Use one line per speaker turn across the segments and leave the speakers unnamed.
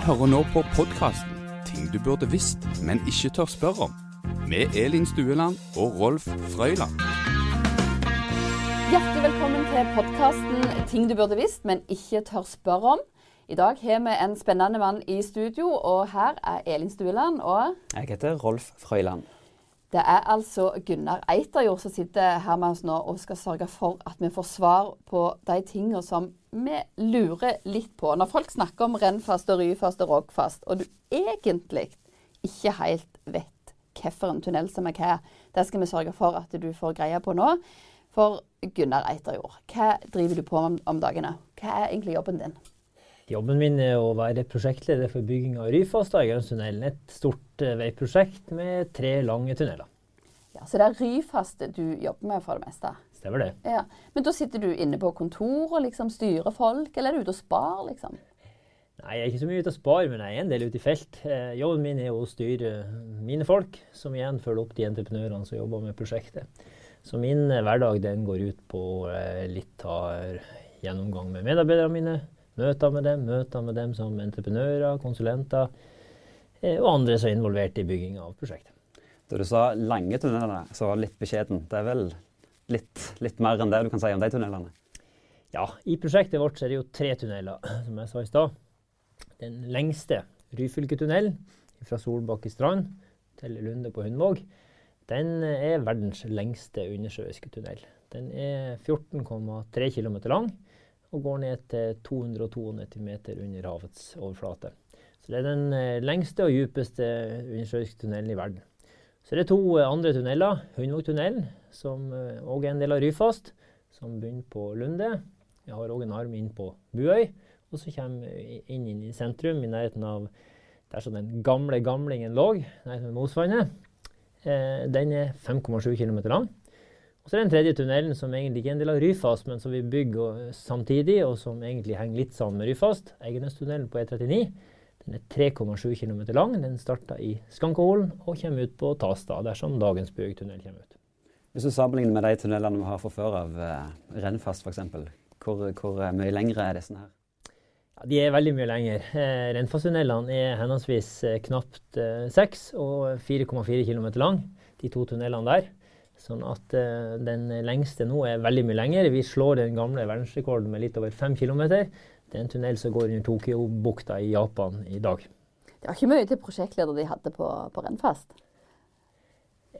hører nå på podkasten 'Ting du burde visst, men ikke tør spørre om', med Elin Stueland og Rolf Frøyland.
Hjertelig velkommen til podkasten 'Ting du burde visst, men ikke tør spørre om'. I dag har vi en spennende mann i studio, og her er Elin Stueland og
Jeg heter Rolf Frøyland.
Det er altså Gunnar Eiterjord som sitter her med oss nå og skal sørge for at vi får svar på de tingene som vi lurer litt på. Når folk snakker om Rennfast og Ryfast og Rogfast, og du egentlig ikke helt vet hvilken tunnel som er hva, det skal vi sørge for at du får greie på nå. For Gunnar Eiterjord, hva driver du på om dagene? Hva er egentlig jobben din?
Jobben min er å være prosjektleder for bygging av Ryfast og Eigelandstunnelen. Et stort eh, veiprosjekt med tre lange tunneler.
Ja, Så det er Ryfast du jobber med for det meste?
Stemmer det.
Ja. Men da sitter du inne på kontor og liksom styrer folk, eller er du ute og spar, liksom?
Nei, Jeg er ikke så mye ute og sparer, men jeg er en del ute i felt. Eh, jobben min er å styre mine folk, som igjen følger opp de entreprenørene som jobber med prosjektet. Så min eh, hverdag den går ut på eh, litt av gjennomgang med medarbeiderne mine. Møter med dem, møter med dem som entreprenører, konsulenter eh, og andre som er involvert i bygging av prosjektet.
Da du sa lange tunneler, så var det litt beskjeden. Det er vel litt, litt mer enn det du kan si om de tunnelene?
Ja, i prosjektet vårt er det jo tre tunneler, som jeg sa i stad. Den lengste, Ryfylketunnelen, fra Solbakke strand til Lunde på Hundvåg, den er verdens lengste undersjøiske tunnel. Den er 14,3 km lang og går ned til 292 meter under havets overflate. Så det er den eh, lengste og djupeste undersjøiske tunnelen i verden. Så det er to eh, andre tunneler. Hundvågtunnelen, som òg er en del av Ryfast, som begynner på Lunde. Jeg har òg en arm inn på Buøy, og så kommer vi inn, inn i sentrum, i nærheten av der som den gamle gamlingen lå, nærheten av Mosvannet. Eh, den er 5,7 km lang. Så er den tredje tunnelen, som egentlig ikke er en del av Ryfast, men som vi bygger samtidig, og som egentlig henger litt sammen med Ryfast. Eigenestunnelen på E39. Den er 3,7 km lang. Den starter i Skankeholen og kommer ut på Tasta, dersom dagens Bøgtunnel kommer ut.
Hvis du sammenligner med de tunnelene vi har fra før av, eh, Rennfast f.eks., hvor, hvor mye lengre er disse her?
Ja, de er veldig mye lenger. Eh, Rennfasttunnelene er henholdsvis eh, knapt eh, 6 og 4,4 km lang, de to tunnelene der. Sånn at uh, den lengste nå er veldig mye lenger. Vi slår den gamle verdensrekorden med litt over 5 km. Det er en tunnel som går under Tokyo-bukta i Japan i dag.
Det var ikke mye til prosjektleder de hadde på, på Rennfast?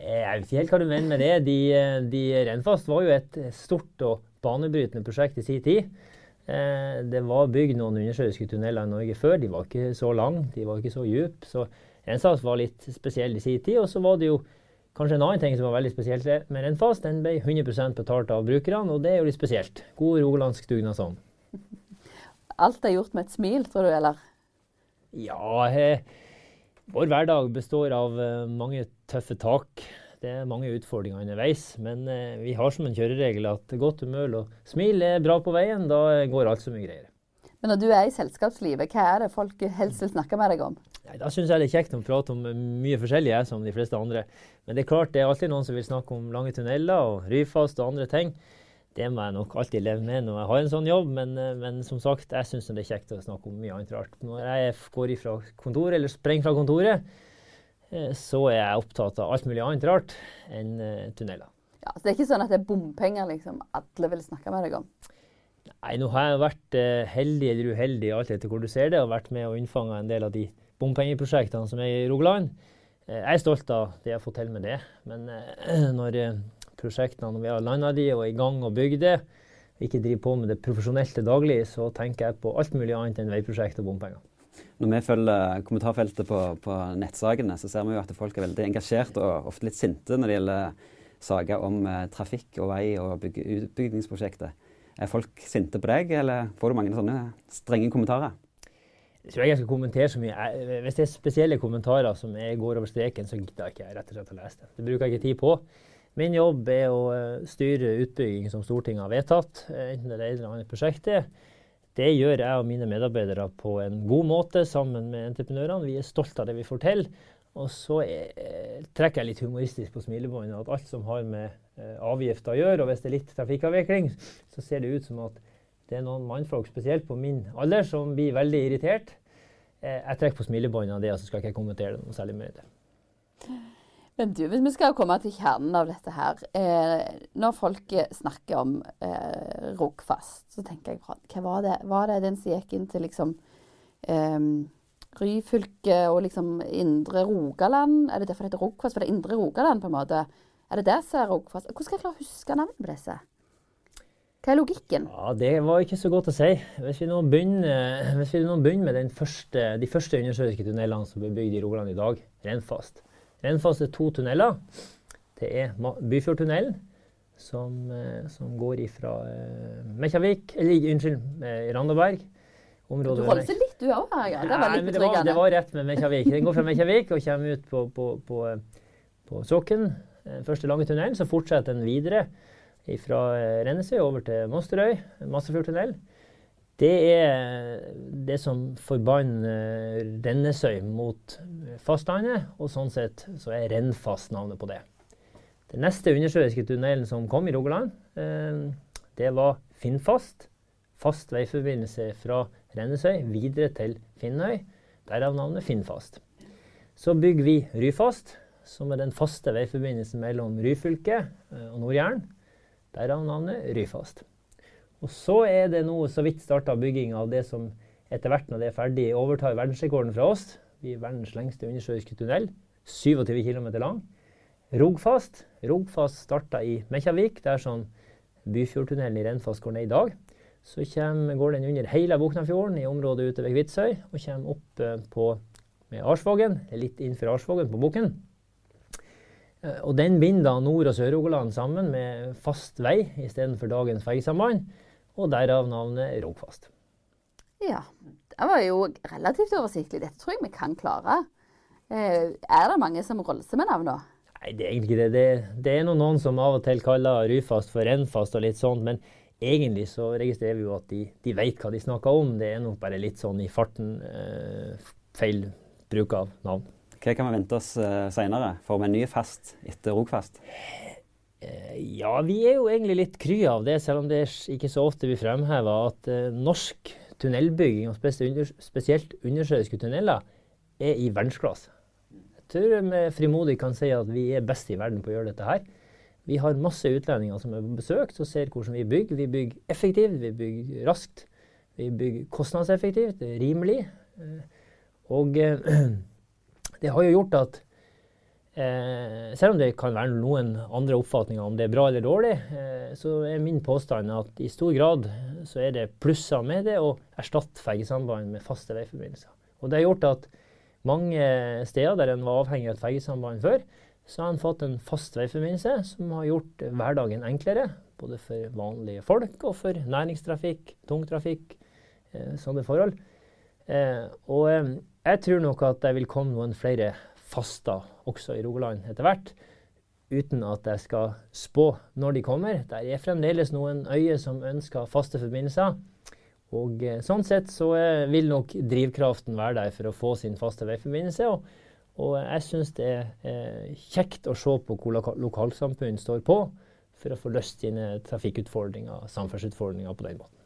Eh, jeg vet ikke helt hva du mener med det. De, de Rennfast var jo et stort og banebrytende prosjekt i sin tid. Eh, det var bygd noen undersjøiske tunneler i Norge før. De var ikke så lange, de var ikke så dype. Så Rennfast var litt spesiell i sin tid. Og så var det jo kanskje en annen ting som var veldig spesielt med Rennfast. Den ble 100% betalt av brukerne, og det er jo litt spesielt. God rogalandsk dugnadsånd.
Alt er gjort med et smil, tror du, eller?
Ja, he, vår hverdag består av eh, mange tøffe tak. Det er mange utfordringer underveis, men eh, vi har som en kjøreregel at godt humør og smil er bra på veien. Da går alt så mye greiere.
Men når du er i selskapslivet, hva er det folk helst vil snakke med deg om?
Nei, da syns jeg det er kjekt å prate om mye forskjellig, jeg, som de fleste andre. Men det er klart det er alltid noen som vil snakke om lange tunneler og Ryfast og andre ting. Det må jeg nok alltid leve med når jeg har en sånn jobb, men, men som sagt, jeg syns det er kjekt å snakke om mye annet rart. Når jeg går ifra kontoret eller sprenger fra kontoret, eh, så er jeg opptatt av alt mulig annet rart enn uh, tunneler.
Ja, så Det er ikke sånn at det er bompenger liksom, alle vil snakke med deg om?
Nei, nå har jeg vært uh, heldig eller uheldig, alt etter hvor du ser det, og vært med og unnfanga en del av de bompengeprosjektene som er i Rogaland. Uh, jeg er stolt av det jeg har fått til med det, men når prosjektene når vi har landa de og er i gang og bygd det, ikke driver på med det profesjonelt til daglig, så tenker jeg på alt mulig annet enn veiprosjekt og bompenger.
Når vi følger kommentarfeltet på, på, nettsakene, så ser vi jo at folk er veldig engasjert og ofte litt sinte når det gjelder saker om eh, trafikk og vei og bygge, utbyggingsprosjekter. Er folk sinte på deg, eller får du mange sånne strenge kommentarer?
Jeg tror jeg skal kommentere så mye. Hvis det er spesielle kommentarer som går over streken, så gidder jeg ikke rett og slett å lese det. Det bruker jeg ikke tid på. Min jobb er å eh, styre utbygging som Stortinget har vedtatt, eh, enten det er det eller annet prosjektet. Det gjør jeg og mine medarbeidere på en god måte sammen med entreprenørene. Vi er stolte av det vi får til. Og så er, trekker jeg litt humoristisk på smilebåndet at alt som har med eh, avgifter gjør. og hvis det er litt trafikkavvikling, så ser det ut som at det er noen mannfolk, spesielt på min alder, som blir veldig irritert. Eh, jeg trekker på smilebåndet av det, og så skal jeg ikke kommentere det noe særlig mer.
Men du, hvis vi skal komme til kjernen av dette her. Eh, når folk snakker om eh, Rogfast, så tenker jeg hva var det, var det den som gikk inn til liksom eh, Ryfylke og liksom Indre Rogaland? Er det derfor det heter Rogfast? For det er Indre Rogaland, på en måte? Er det der som er Rogfast? Hvordan skal jeg klare å huske navnet på disse? Hva er logikken?
Ja, Det var ikke så godt å si. Hvis vi nå begynner, vi nå begynner med første, de første undersjøiske tunnelene som ble bygd i Rogaland i dag, Rennfast. Rennfast er to tunneler. Det er Byfjordtunnelen, som, eh, som går ifra uh, Mekkjarvik Eller unnskyld, uh, Randaberg.
Området du holder seg litt, du òg. Ja. Det var litt betryggende.
Det, det var rett med Mekjavik. Den går fra Mekjavik og kommer ut på, på, på, på Såken, den første lange tunnelen. Så fortsetter den videre fra eh, Rennesøy over til Mosterøy, Massefjordtunnel. Det er det som forbander Rennesøy mot fastlandet, og sånn sett så er Rennfast navnet på det. Den neste undersjøiske tunnelen som kom i Rogaland, eh, det var Finnfast. Fast veiforbindelse fra Rennesøy videre til Finnøy. Derav navnet Finnfast. Så bygger vi Ryfast, som er den faste veiforbindelsen mellom Ryfylke eh, og Nord-Jæren. Derav navnet Ryfast. Og så er det nå så vidt starta bygging av det som etter hvert, når det er ferdig, overtar verdensrekorden fra oss. Vi er verdens lengste undersjøiske tunnel. 27 km lang. Rogfast. Rogfast starta i Mekjavik, der sånn Byfjordtunnelen i Rennfast går ned i dag. Så kommer, går den under hele Boknafjorden i området ute ved Kvitsøy, og kommer opp eh, på, med Arsvågen, litt innenfor Arsvågen på Bukken. Eh, og den binder Nord- og Sør-Rogaland sammen med fast vei istedenfor dagens fergesamband, og derav navnet Rogfast.
Ja, det var jo relativt oversiktlig. Dette tror jeg vi kan klare. Eh, er det mange som rolser med navnene?
Nei, det er egentlig ikke det. det. Det er noen som av og til kaller Ryfast for Rennfast og litt sånt, men egentlig så registrerer vi jo at de, de vet hva de snakker om. Det er nok bare litt sånn i farten eh, feil bruk av navn.
Hva kan vi vente oss uh, senere? Får vi en ny fest etter Rogfast?
Uh, ja, vi er jo egentlig litt kry av det, selv om det ikke så ofte vi fremhever at uh, norsk tunnelbygging, og spesielt undersjøiske tunneler, er i verdensklasse. Jeg tror vi frimodig kan si at vi er best i verden på å gjøre dette her. Vi har masse utlendinger som er på besøk og ser hvordan vi bygger. Vi bygger effektivt, vi bygger raskt. Vi bygger kostnadseffektivt, rimelig. Og det har jo gjort at eh, selv om det kan være noen andre oppfatninger om det er bra eller dårlig, eh, så er min påstand at i stor grad så er det plusser med det å erstatte fergesamband med faste veiforbindelser. Og det har gjort at mange steder der en var avhengig av et fergesamband før, så har en fått en fast veiforbindelse som har gjort hverdagen enklere. Både for vanlige folk og for næringstrafikk, tungtrafikk, eh, sånne forhold. Eh, og eh, jeg tror nok at det vil komme noen flere faster også i Rogaland etter hvert. Uten at jeg skal spå når de kommer. Der er fremdeles noen øyer som ønsker faste forbindelser. Og eh, sånn sett så eh, vil nok drivkraften være der for å få sin faste veiforbindelse. Og, og jeg syns det er eh, kjekt å se på hvor loka lokalsamfunn står på for å få løst sine trafikkutfordringer, samferdselsutfordringer på den måten.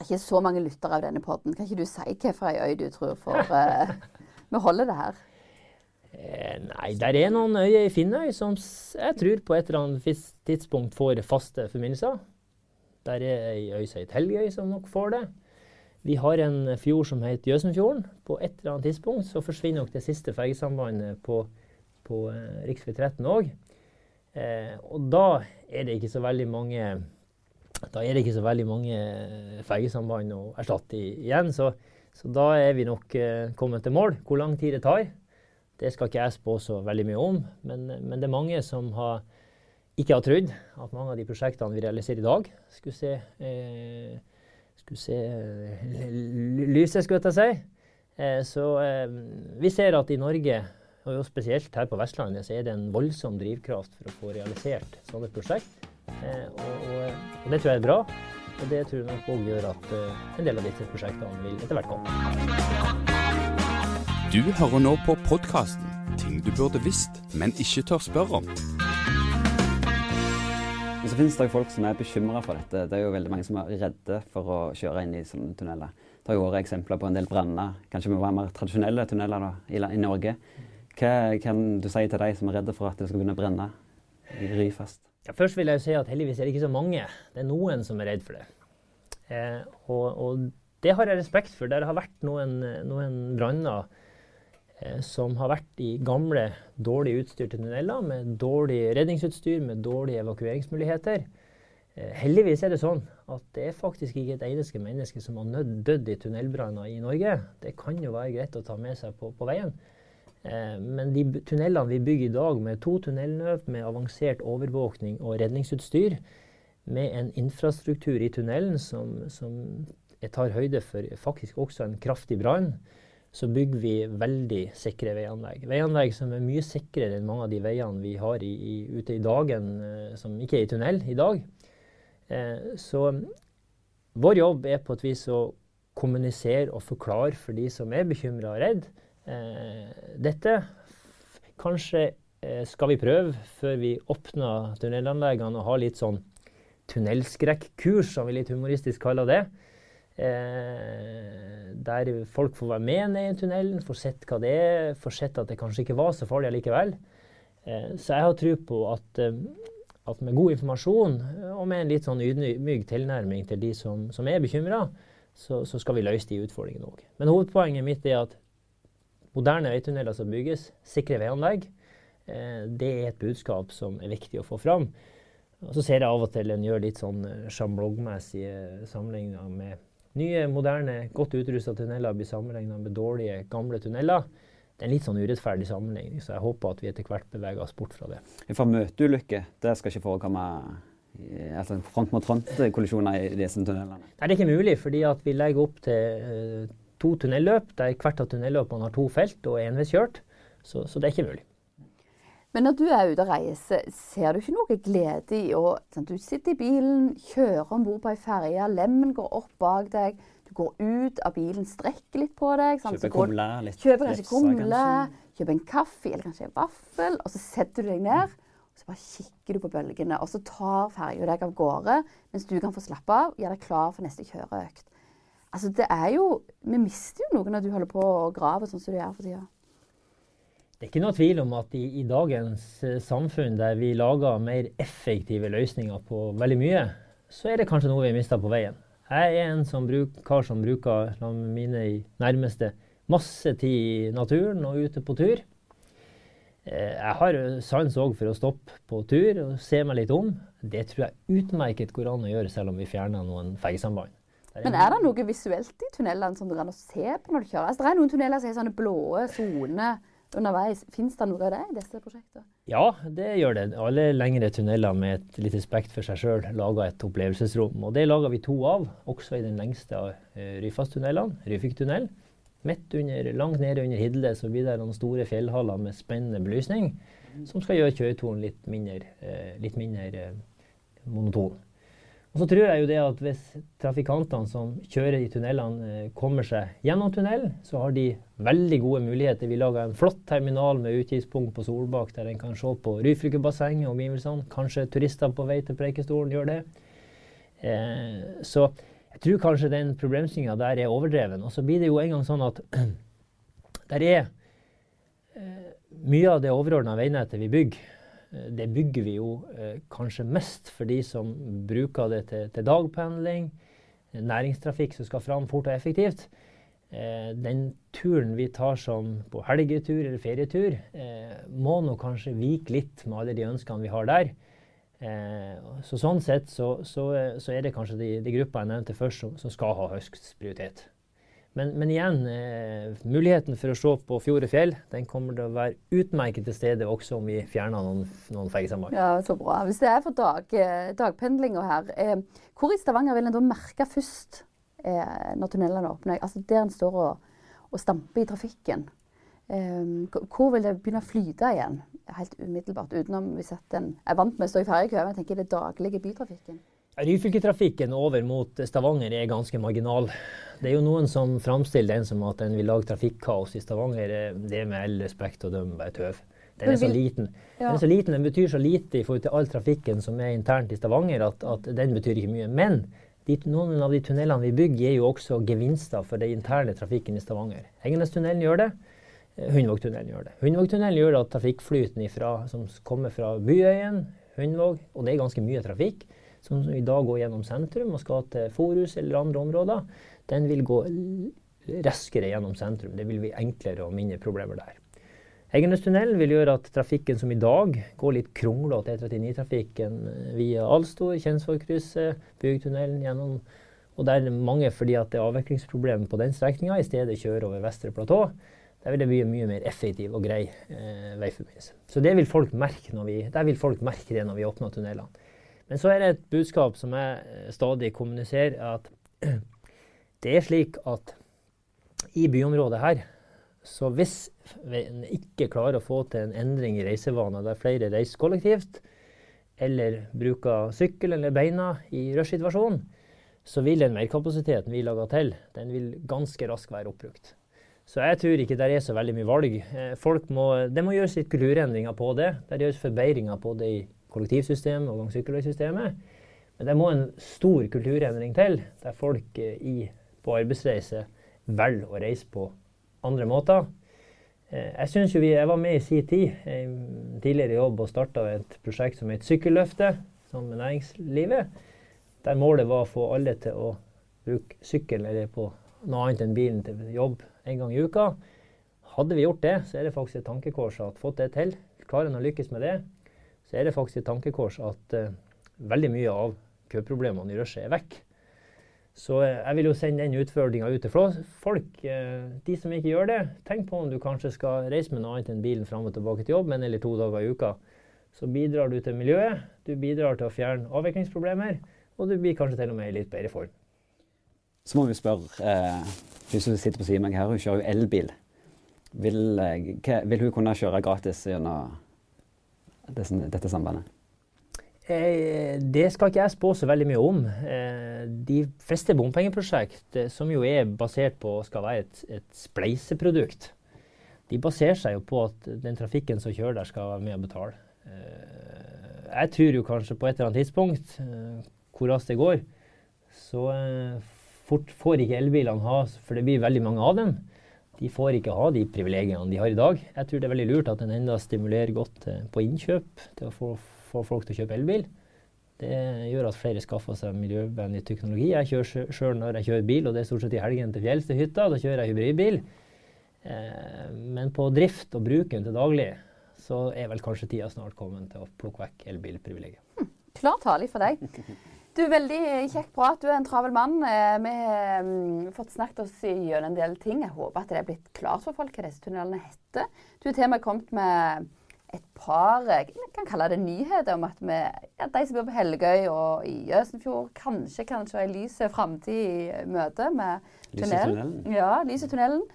Det er ikke så mange lyttere av denne podden. Kan ikke du si hvilken øy du tror for uh, Vi holder det her.
Eh, nei, der er noen øyer i Finnøy som jeg tror på et eller annet tidspunkt får faste forbindelser. Der er ei øy som heter Helgøy, som nok får det. Vi har en fjord som heter Jøsenfjorden. På et eller annet tidspunkt så forsvinner nok det siste fergesambandet på, på eh, rv. 13 òg. Eh, og da er det ikke så veldig mange da er det ikke så veldig mange eh, fergesamband å erstatte igjen. Så, så, da er vi nok eh, kommet til mål. Hvor lang tid det tar, det skal ikke jeg spå så veldig mye om. Men, men, det er mange som har, ikke har trodd at mange av de prosjektene vi realiserer i dag, skulle se, eh, skulle se eh, lyset, skulle jeg si. Eh, så eh, vi ser at i Norge, og spesielt her på Vestlandet, så er det en voldsom drivkraft for å få realisert sånne prosjekt. Eh, og, og, det tror jeg er bra. Og det tror jeg nok òg gjør at uh, en del av disse prosjektene vil etter hvert komme.
Du hører nå på podkasten 'Ting du burde visst, men ikke tør spørre om'.
Men så finnes det folk som er bekymra for dette. Det er jo veldig mange som er redde for å kjøre inn i sånne tunneler. Det Det har jo vært eksempler på en del branner, kanskje med mer tradisjonelle tunneler da, i, i, Norge. Hva kan du si til de som er redde for at det skal begynne å brenne i Ryfast?
Ja, først vil jeg si at heldigvis er det ikke så mange. Det er noen som er redd for det. Eh, og, og, det har jeg respekt for. Det har vært noen, noen branner eh, som har vært i gamle, dårlig utstyrte tunneler med dårlig redningsutstyr, med dårlige evakueringsmuligheter. Eh, heldigvis er det sånn at det er faktisk ikke et eneste menneske som har dødd i tunnelbranner i Norge. Det kan jo være greit å ta med seg på, på veien. Eh, men de tunnelene vi bygger i dag, med to tunnelløp, med avansert overvåkning og redningsutstyr, med en infrastruktur i tunnelen som, som tar høyde for faktisk også en kraftig brann, så bygger vi veldig sikre veianlegg. Veianlegg som er mye sikrere enn mange av de veiene vi har i, i, ute i dagen, eh, som ikke er i tunnel i dag. Eh, så vår jobb er på et vis å kommunisere og forklare for de som er bekymra og redd. Eh, dette kanskje eh, skal vi prøve før vi åpner tunnelanleggene og ha litt sånn tunnelskrekkurs, som vi litt humoristisk kaller det. Eh, der folk får være med ned i tunnelen, får sett hva det er, får sett at det kanskje ikke var så farlig allikevel. Eh, så jeg har tro på at, eh, at, med god informasjon og med en litt sånn ydmyk tilnærming til de som, som er bekymra, så, så, skal vi løse de utfordringene òg. Men hovedpoenget mitt er at moderne veitunneler som bygges, sikre veianlegg, eh, det er et budskap som er viktig å få fram. Og så ser jeg av og til en gjør litt sånn eh, sjambloggmessige sammenligninger med nye, moderne, godt utrusta tunneler blir sammenligna med dårlige, gamle tunneler. Det er en litt sånn urettferdig sammenligning, så jeg håper at vi etter hvert beveger oss bort fra det.
For møteulykker, det skal ikke forekomme altså front mot front-kollisjoner i disse tunnelene?
Nei, det er ikke mulig, fordi vi legger opp til to tunnelløp der hvert av tunnelløpene har to felt og enveiskjørt. Så, så det er ikke mulig.
Men når du er ute og reiser, ser du ikke noe glede i å sånn, Du sitter i bilen, kjører om bord på ei ferje, lemmen går opp bak deg. Du går ut av bilen, strekker litt på deg.
Sant? Kjøper kumle, litt
Kjøper kanskje kumle, kjøper en kaffe eller kanskje en vaffel. Og så setter du deg ned, og så bare kikker du på bølgene. Og så tar ferja deg av gårde, mens du kan få slappe av, gjøre deg klar for neste kjøreøkt. Altså, det er jo Vi mister jo noe når du holder på å grave sånn som du gjør for tida.
Det er ikke noe tvil om at i, i dagens uh, samfunn der vi lager mer effektive løsninger på veldig mye, så er det kanskje noe vi mista på veien. Jeg er en som bruk, kar som bruker sammen mine nærmeste masse tid i naturen og ute på tur. Eh, jeg har sans òg for å stoppe på tur og se meg litt om. Det tror jeg utmerket går an å gjøre selv om vi fjerner noen fergesamband.
Men er det noe visuelt i tunnelene som du kan se på når du kjører? Altså, det er noen tunneler som har sånne blå soner underveis. Fins det noe av det i disse prosjektene?
Ja, det gjør det. Alle lengre tunneler med et litt respekt for seg sjøl lager et opplevelsesrom. Og det lager vi to av, også i den lengste av uh, Ryfast-tunnelene, Ryfiktunnel. Midt under, langt nede under Hidle så blir det noen store fjellhaller med spennende belysning som skal gjøre kjøreturen litt mindre, uh, litt mindre uh, monoton. Og så tror jeg jo det at hvis trafikantene som kjører i tunnelene, eh, kommer seg gjennom tunnelen, så har de veldig gode muligheter. Vi lager en flott terminal med utkikkspunkt på Solbakk, der en kan se på Ryfylkebassenget og omgivelsene. Kanskje turister på vei til Preikestolen gjør det. Eh, så jeg tror kanskje den problemstillinga der er overdreven. Og så blir det jo en gang sånn at der er eh, mye av det overordna veinettet vi bygger det bygger vi jo eh, kanskje mest for de som bruker det til, til dagpendling, eh, næringstrafikk som skal fram fort og effektivt. Eh, den turen vi tar som på helgetur eller ferietur, eh, må nå kanskje vike litt med alle de ønskene vi har der. Eh, så Sånn sett så, så, så, er det kanskje de, de grupper jeg nevnte først, som, som skal ha høyest prioritet. Men, men igjen, eh, muligheten for å se på fjord og fjell den kommer til å være utmerket til stede også om vi fjerner noen, noen fergesamband.
Ja, så bra. Hvis det er for dag, eh, dagpendlinga her, eh, hvor i Stavanger vil en da merke først eh, når tunnelene åpner? Altså Der en står og, og stamper i trafikken. Eh, hvor vil det begynne å flyte igjen? Helt umiddelbart, utenom hvis en er vant med å stå i ferjekø. Jeg tenker det daglige bytrafikken.
Ryfylketrafikken over mot Stavanger er ganske marginal. Det er jo noen som framstiller den som at den vil lage trafikkaos i Stavanger. Det er med all respekt å dømme bare tøv. Den er så liten. Den er så liten, den betyr så lite i forhold til all trafikken som er internt i Stavanger, at, at den betyr ikke mye. Men de, noen av de tunnelene vi bygger, gir jo også gevinster for den interne trafikken i Stavanger. Egenestunnelen gjør det. Eh, Hundvågtunnelen gjør det. Hundvågtunnelen gjør at trafikkflyten ifra, som kommer fra Byøyen, Hundvåg, og det er ganske mye trafikk, som i dag går gjennom sentrum og skal til Forus eller andre områder, den vil gå raskere gjennom sentrum. Det vil bli enklere og mindre problemer der. Egenestunnelen vil gjøre at trafikken som i dag går litt kronglete, E39-trafikken via Alstor, Kjensvollkrysset, Bygtunnelen gjennom Og der er mange fordi at det er avviklingsproblemer på den strekninga, i stedet kjører over Vestre platå. Der vil det bli en mye mer effektiv og grei eh, veiforbindelse. Så det vil folk merke vi, der vil folk merke det når vi åpner tunnelene. Men så er det et budskap som jeg eh, stadig kommuniserer, at det er slik at i byområdet her, så hvis en ikke klarer å få til en endring i reisevaner der flere reiser kollektivt, eller bruker sykkel eller beina i rush-situasjonen, så vil den merkapasiteten vi lager til, den vil ganske raskt være oppbrukt. Så jeg tror ikke det er så veldig mye valg. Eh, folk må, det må gjøres litt kulturendringer på det. Det gjøres forbedringer på det i kollektivsystemet og gang- Men det må en stor kulturendring til, der folk eh, i, på arbeidsreise velger å reise på andre måter. Eh, jeg synes jo vi, jeg var med i sin tid, en tidligere jobb, og starta et prosjekt som het Sykkelløftet, sammen med næringslivet. Der målet var å få alle til å bruke sykkel eller på noe annet enn bilen til jobb en gang i uka. Hadde vi gjort det, så er det faktisk et tankekors at fått det til. Klarer en å lykkes med det, så er det faktisk et tankekors at uh, veldig mye av køproblemene i rushet er vekk. Så uh, jeg vil jo sende den utfordringa ut til folk. Uh, de som ikke gjør det, tenk på om du kanskje skal reise med noe annet enn bilen fram og tilbake til jobb en eller to dager i uka. Så bidrar du til miljøet, du bidrar til å fjerne avviklingsproblemer, og du blir kanskje til og med i litt bedre form.
Så må vi spørre eh, Hun som sitter på siden av meg her, hun kjører jo elbil. Vil, vil hun kunne kjøre gratis gjennom dette sambandet?
Eh, det skal ikke jeg spå så veldig mye om. Eh, de fleste bompengeprosjekt, eh, som jo er basert på skal være et, et spleiseprodukt, de baserer seg jo på at den trafikken som kjører der, skal være med å betale. Jeg tror jo kanskje på et eller annet tidspunkt, hvor raskt det går, så fort får ikke elbilene ha, for det blir veldig mange av dem, de får ikke ha de privilegiene de har i dag. Jeg tror det er veldig lurt at en enda stimulerer godt eh, på innkjøp til å få, få folk til å kjøpe elbil. Det gjør at flere skaffer seg miljøvennlig teknologi. Jeg kjører sjøl når jeg kjører bil, og det er stort sett i helgene til fjells til hytta. Da kjører jeg hybridbil. Eh, men på drift og bruken til daglig så er vel kanskje tida snart kommet til å plukke vekk elbilprivilegiet.
Hm, klar tale for deg. Du, Veldig kjekk prat. Du er en travel mann. Eh, vi har um, fått snakket oss gjennom en del ting. Jeg håper at det er blitt klart for folk hva disse tunnelene heter. Du har til og med kommet med et par jeg kan kalle det nyheter om at vi, ja, de som bor på Helgøy og i Jøsenfjord, kanskje kan se en lys framtid i møte med tunnelen. Ja, lys i tunnelen.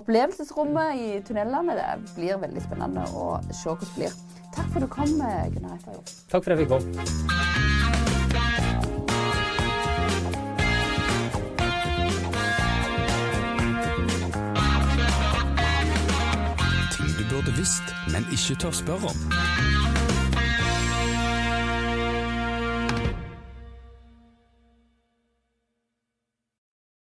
Opplevelsesrommet i tunnelene. Det blir veldig spennende å se hvordan det blir. Takk for at du kom, Gunnar Eiterjord.
Takk for at jeg fikk komme.
Burde visst, men ikke tør spørre om.